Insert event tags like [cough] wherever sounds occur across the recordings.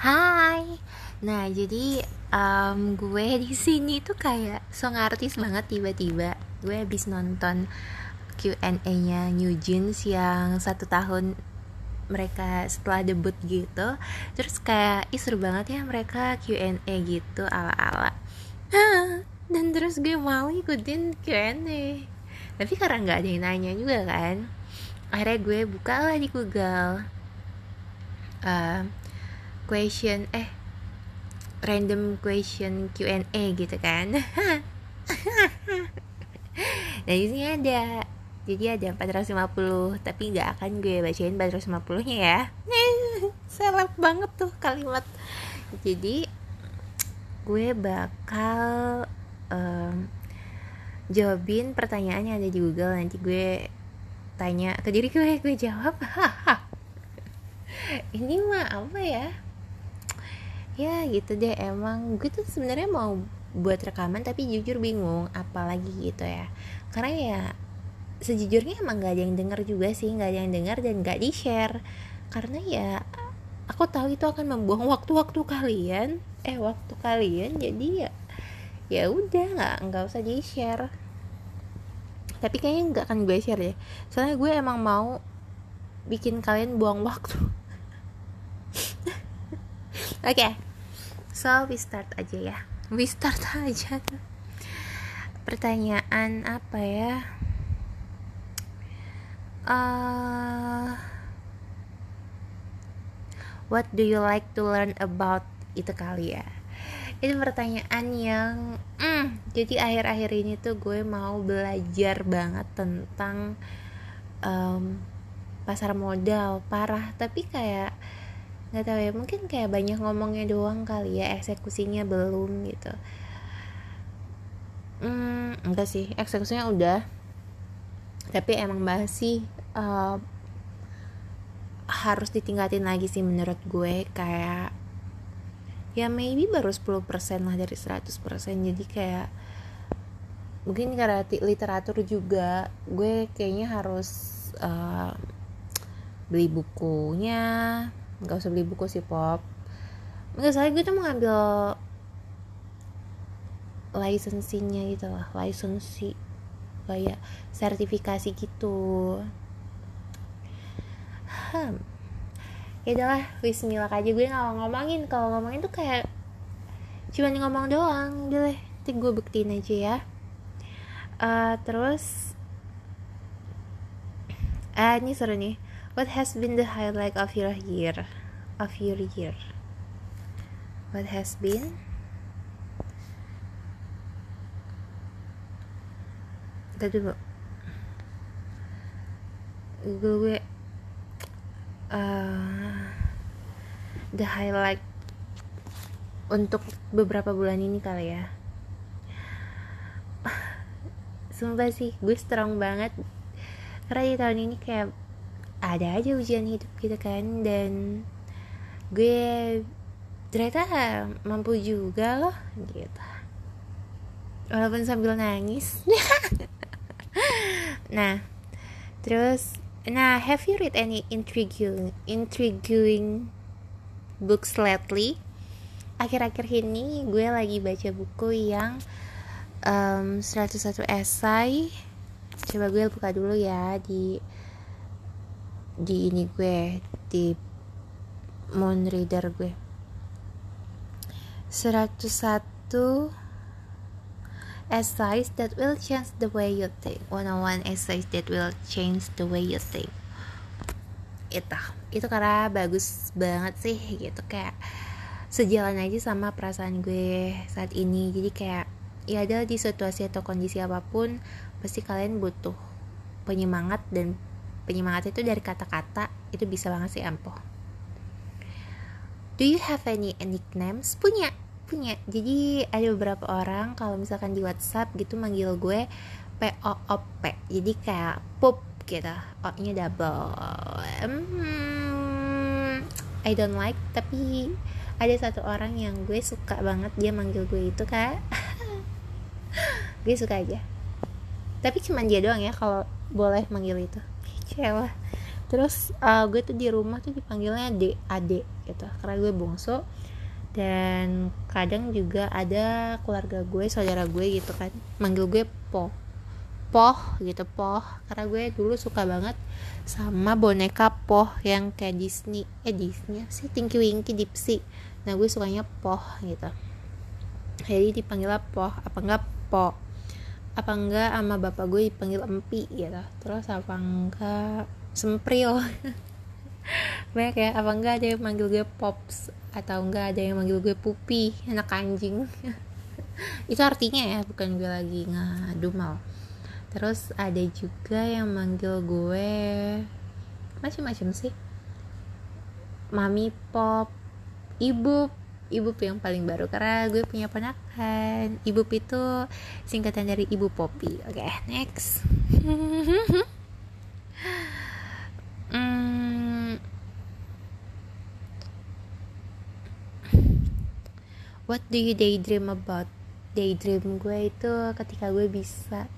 Hai. Nah, jadi um, gue di sini tuh kayak song artis banget tiba-tiba. Gue habis nonton Q&A-nya New Jeans yang satu tahun mereka setelah debut gitu. Terus kayak ih seru banget ya mereka Q&A gitu ala-ala. [laughs] Dan terus gue mau ikutin Q&A. Tapi karena nggak ada yang nanya juga kan. Akhirnya gue buka lah di Google. Uh, question eh random question Q&A gitu kan. [laughs] Nah di sini ada. Jadi ada 450 tapi nggak akan gue bacain 450 nya ya. [laughs] Seleb banget tuh kalimat. Jadi gue bakal um, jawabin pertanyaan yang ada di Google. Nanti gue tanya ke diri gue gue jawab. [laughs] Ini mah apa ya ya gitu deh emang. Gue tuh sebenarnya mau buat rekaman tapi jujur bingung apalagi gitu ya. Karena ya sejujurnya emang gak ada yang denger juga sih gak ada yang denger dan gak di share karena ya aku tahu itu akan membuang waktu-waktu kalian. Eh waktu kalian jadi ya ya udah nggak nggak usah di share tapi kayaknya nggak akan gue share ya soalnya gue emang mau bikin kalian buang waktu. [laughs] Oke. okay. So we start aja ya. [laughs] We start aja. Pertanyaan apa ya? Uh, What do you like to learn about? Itu kali ya. Itu pertanyaan yang mm, Jadi akhir-akhir ini tuh gue mau belajar banget tentang um, Pasar modal Parah. Tapi kayak nggak tahu ya mungkin kayak banyak ngomongnya doang kali ya eksekusinya belum gitu. Hmm, enggak sih eksekusinya udah. Tapi emang masih uh, harus ditingkatin lagi sih menurut gue kayak ya maybe baru 10% lah dari 100% jadi kayak mungkin karena literatur juga gue kayaknya harus uh, beli bukunya nggak usah beli buku sih pop. Nggak salah gue tuh mau ngambil lisensinya gitu lah lisensi kayak sertifikasi gitu. Hmm. Ya udahlah Bismillah aja. Gue nggak ngomongin. Kalau ngomongin tuh kayak cuma ngomong doang. Deh nanti gue buktiin aja ya. Uh, terus uh, ini seru nih What has been the highlight of your year? Of your year? What has been? Tadi dulu. Google gue uh, the highlight untuk beberapa bulan ini kali ya. Sumpah sih, gue strong banget karena di tahun ini kayak ada aja ujian hidup gitu kan. Dan gue ternyata mampu juga loh gitu. Walaupun sambil nangis. [laughs] Nah terus nah have you read any intriguing intriguing books lately? Akhir-akhir ini gue lagi baca buku yang um, 101 esai coba gue buka dulu ya di di ini gue di moon reader gue. 101 essays that will change the way you think. 101 essays that will change the way you think. Itu itu karena bagus banget sih gitu. Kayak sejalan aja sama perasaan gue saat ini. Jadi kayak ya ada di situasi atau kondisi apa pun pasti kalian butuh penyemangat dan penyemangat itu dari kata-kata itu bisa banget sih ampuh. Do you have any nicknames? Punya punya. Jadi ada beberapa orang kalau misalkan di WhatsApp gitu manggil gue P O O P. Jadi kayak pop gitu. O nya double. Hmm, I don't like. Tapi ada satu orang yang gue suka banget dia manggil gue itu kak. [laughs] Gue suka aja. Tapi cuman dia doang ya kalau boleh manggil itu cewek terus uh, gue tuh di rumah tuh dipanggilnya ade ade gitu. Karena gue bungsu. Dan kadang juga ada keluarga gue saudara gue gitu kan. Manggil gue po. Poh gitu poh. Karena gue dulu suka banget sama boneka poh yang kayak Disney. Eh Disney sih? Tinky Winky Dipsy. Nah gue sukanya poh gitu. Jadi dipanggil poh. Apa enggak? Po apa enggak sama bapak gue dipanggil empi gitu. Terus apa enggak? Sempril. [laughs] Banyak ya apa enggak ada yang manggil gue pops atau enggak ada yang manggil gue pupi anak anjing. [laughs] Itu artinya ya bukan gue lagi ngadu mal. Terus ada juga yang manggil gue macam-macam sih. Mami pop ibu ibu yang paling baru karena gue punya ponakan. Ibu itu singkatan dari ibu popi oke okay, next [laughs] what do you daydream about? Daydream gue itu ketika gue bisa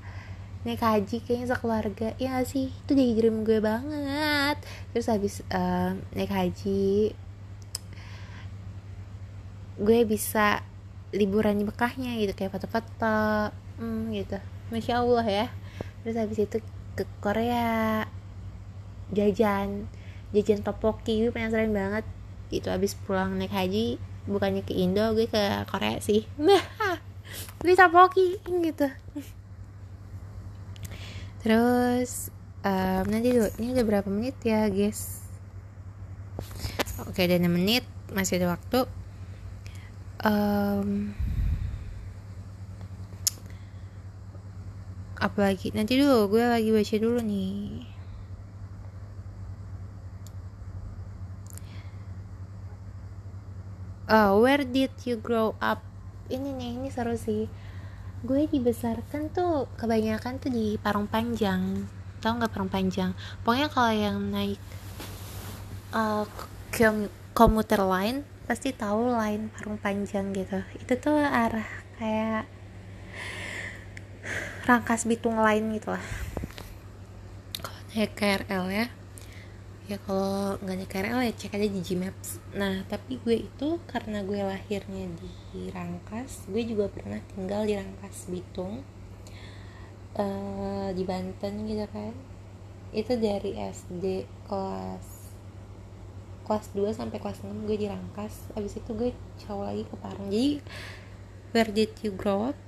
naik haji kayaknya sekeluarga. Ya sih? Itu daydream gue banget. Terus habis uh, naik haji gue bisa liburan di Mekahnya gitu kayak foto-foto hmm, gitu. Masya Allah ya. Terus habis itu ke Korea jajan jajan topoki gue penasaran banget. Itu habis pulang naik haji bukannya ke Indo gue ke Korea sih. [laughs] Beli tapoki gitu. Terus um, nanti dulu ini udah berapa menit ya guys? Oke udah 6 menit masih ada waktu um, apalagi? Nanti dulu gue lagi baca dulu nih. Uh, where did you grow up? Ini nih ini seru sih. Gue dibesarkan tuh kebanyakan tuh di Parung Panjang. Tau nggak Parung Panjang? Pokoknya kalau yang naik uh, komuter lain pasti tahu lain Parung Panjang gitu. Itu tuh arah kayak Rangkas Bitung lain gitu lah. Kalau naik KRL ya ya kalau nggak naik KRL ya cek aja di Gmaps. Nah tapi gue itu karena gue lahirnya di Rangkas gue juga pernah tinggal di Rangkas Bitung uh, di Banten gitu kan. Itu dari SD kelas kelas 2 sampai kelas 6 gue di Rangkas. Abis itu gue caw lagi ke Parung. Jadi where did you grow up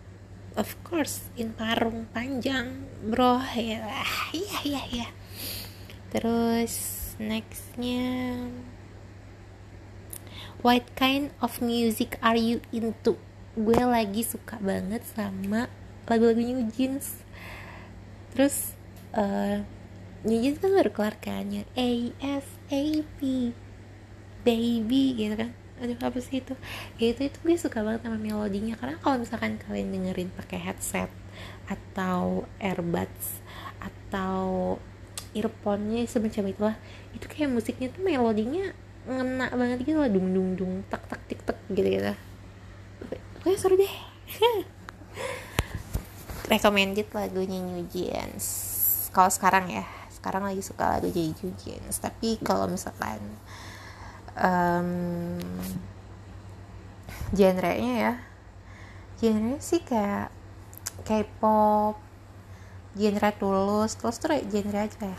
of course in Parung Panjang bro. Ya iya iya iya. Terus nextnya what kind of music are you into? Gue lagi suka banget sama lagu-lagu New Jeans. Terus uh, New Jeans kan baru keluar kan? Yang ASAP baby gitu kan. Aduh apa sih itu? Ya itu itu gue suka banget sama melodinya. Karena kalau misalkan kalian dengerin pakai headset atau earbuds atau earphone-nya semacam itulah itu kayak musiknya tuh melodinya ngena banget gitu lah dung dung dung tak tak tik tak gitu gitu. Oke seru deh. [laughs] Recommended lagunya New Jeans. Kalau sekarang ya sekarang lagi suka lagu New Jeans. Tapi kalau misalkan um, genre-nya ya. Genre sih kayak K-pop genre tulus terus tuh genre aja ya.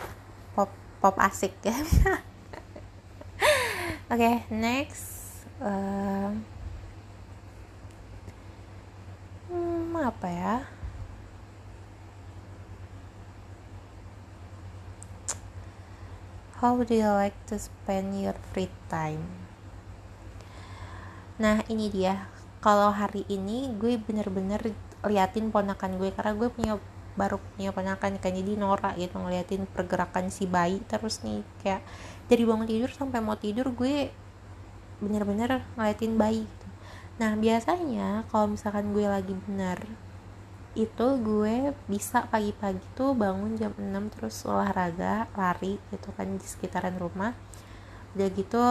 Pop pop asik. Ya [laughs] oke okay, next. Uh, hmm, apa ya how do you like to spend your free time nah ini dia kalau hari ini gue bener-bener liatin ponakan gue karena gue punya baru punya ponakan kan jadi norak gitu ngeliatin pergerakan si bayi terus nih kayak dari bangun tidur sampai mau tidur gue bener-bener ngeliatin bayi gitu. nah biasanya kalau misalkan gue lagi bener itu gue bisa pagi-pagi tuh bangun jam 6 terus olahraga lari gitu kan di sekitaran rumah. Udah gitu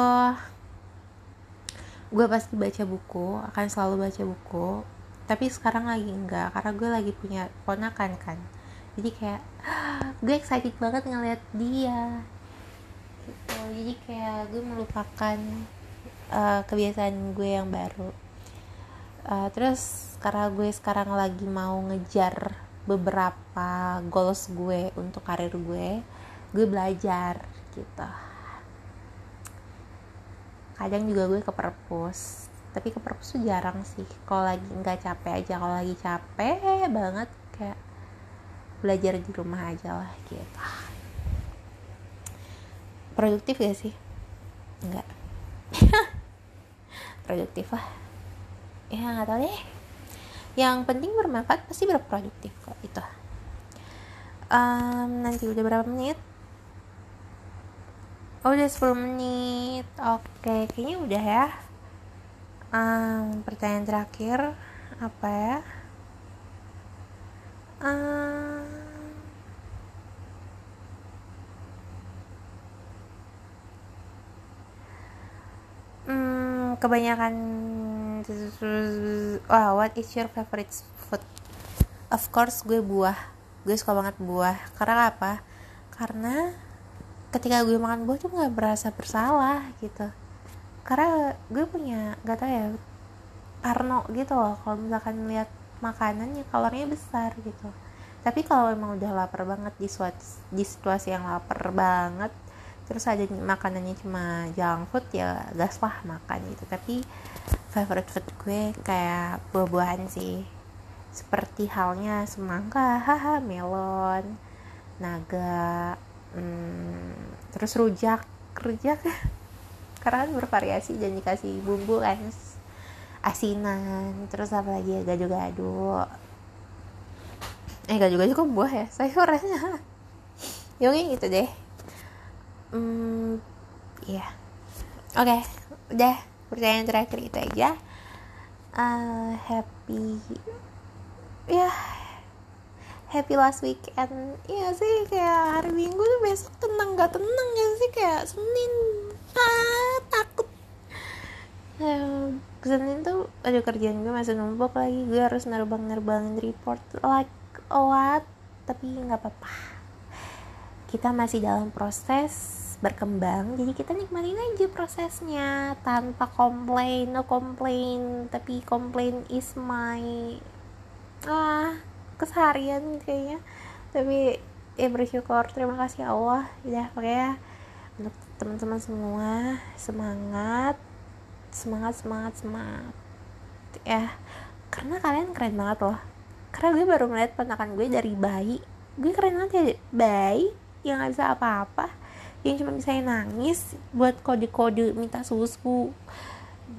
gue pasti baca buku akan selalu baca buku. Tapi sekarang lagi enggak karena gue lagi punya ponakan kan. Jadi kayak [gasps] gue excited banget ngeliat dia. Jadi kayak gue melupakan uh, kebiasaan gue yang baru. Uh, terus karena gue sekarang lagi mau ngejar beberapa goals gue untuk karir gue gue belajar gitu. Kadang juga gue ke perpus tapi ke perpus tuh jarang sih. Kalau lagi nggak capek aja kalau lagi capek banget kayak belajar di rumah aja lah gitu. Produktif gak sih? Enggak [laughs] produktif lah. Ya nggak tahu deh yang penting bermanfaat pasti berproduktif kok itu um, nanti udah berapa menit? Oh udah 10 menit. Oke kayaknya udah ya. Um, pertanyaan terakhir apa ya? Hmm, kebanyakan oh, what is your favorite food? Of course gue buah. Gue suka banget buah. Karena apa? Karena ketika gue makan buah tuh nggak berasa bersalah gitu. Karena gue punya gak tau ya Arno gitu loh. Kalau misalkan lihat makanan ya kalorinya besar gitu. Tapi kalau emang udah lapar banget di, suat, di situasi yang lapar banget terus ada makanannya cuma junk food ya gas lah makan gitu. Tapi favorite food gue kayak buah-buahan sih. Seperti halnya semangka haha melon naga hmm, terus rujak rujak. [laughs] Karena kan bervariasi dan dikasih bumbu kan. Asinan terus apa lagi ya gado-gado. Eh gado-gado kok buah ya? Sayurannya. [laughs] Yongin gitu deh. Hmm ya yeah. oke okay, udah pertanyaan terakhir itu aja. Uh, happy ya yeah, happy last weekend. Iya sih kayak hari minggu tuh besok tenang gak tenang ya sih kayak senin. Ah takut. Uh, Senin tuh ada kerjaan gue masih numpuk lagi. Gue harus nerbang nerbangin report like lot tapi nggak apa-apa. Kita masih dalam proses berkembang jadi kita nikmatin aja prosesnya tanpa komplain no komplain tapi komplain is my ah keseharian kayaknya. Tapi ya bersyukur terima kasih Allah. Ya. Pokoknya untuk teman-teman semua semangat semangat semangat semangat. Ya karena kalian keren banget loh. Karena gue baru ngeliat penakan gue dari bayi. Gue keren banget ya bayi yang gak bisa apa-apa yang cuma bisa nangis buat kode-kode minta susu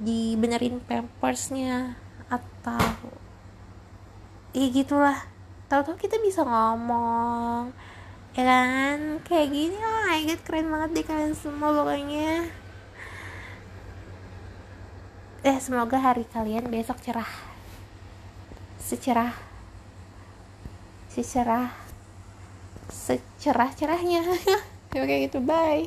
dibenerin pampersnya atau ya gitulah. Tahu-tahu kita bisa ngomong ya kan? Kayak gini oh my god keren banget deh kalian semua pokoknya. Eh semoga hari kalian besok cerah. Secerah. Secerah. Secerah cerahnya [laughs] oke gitu. Bye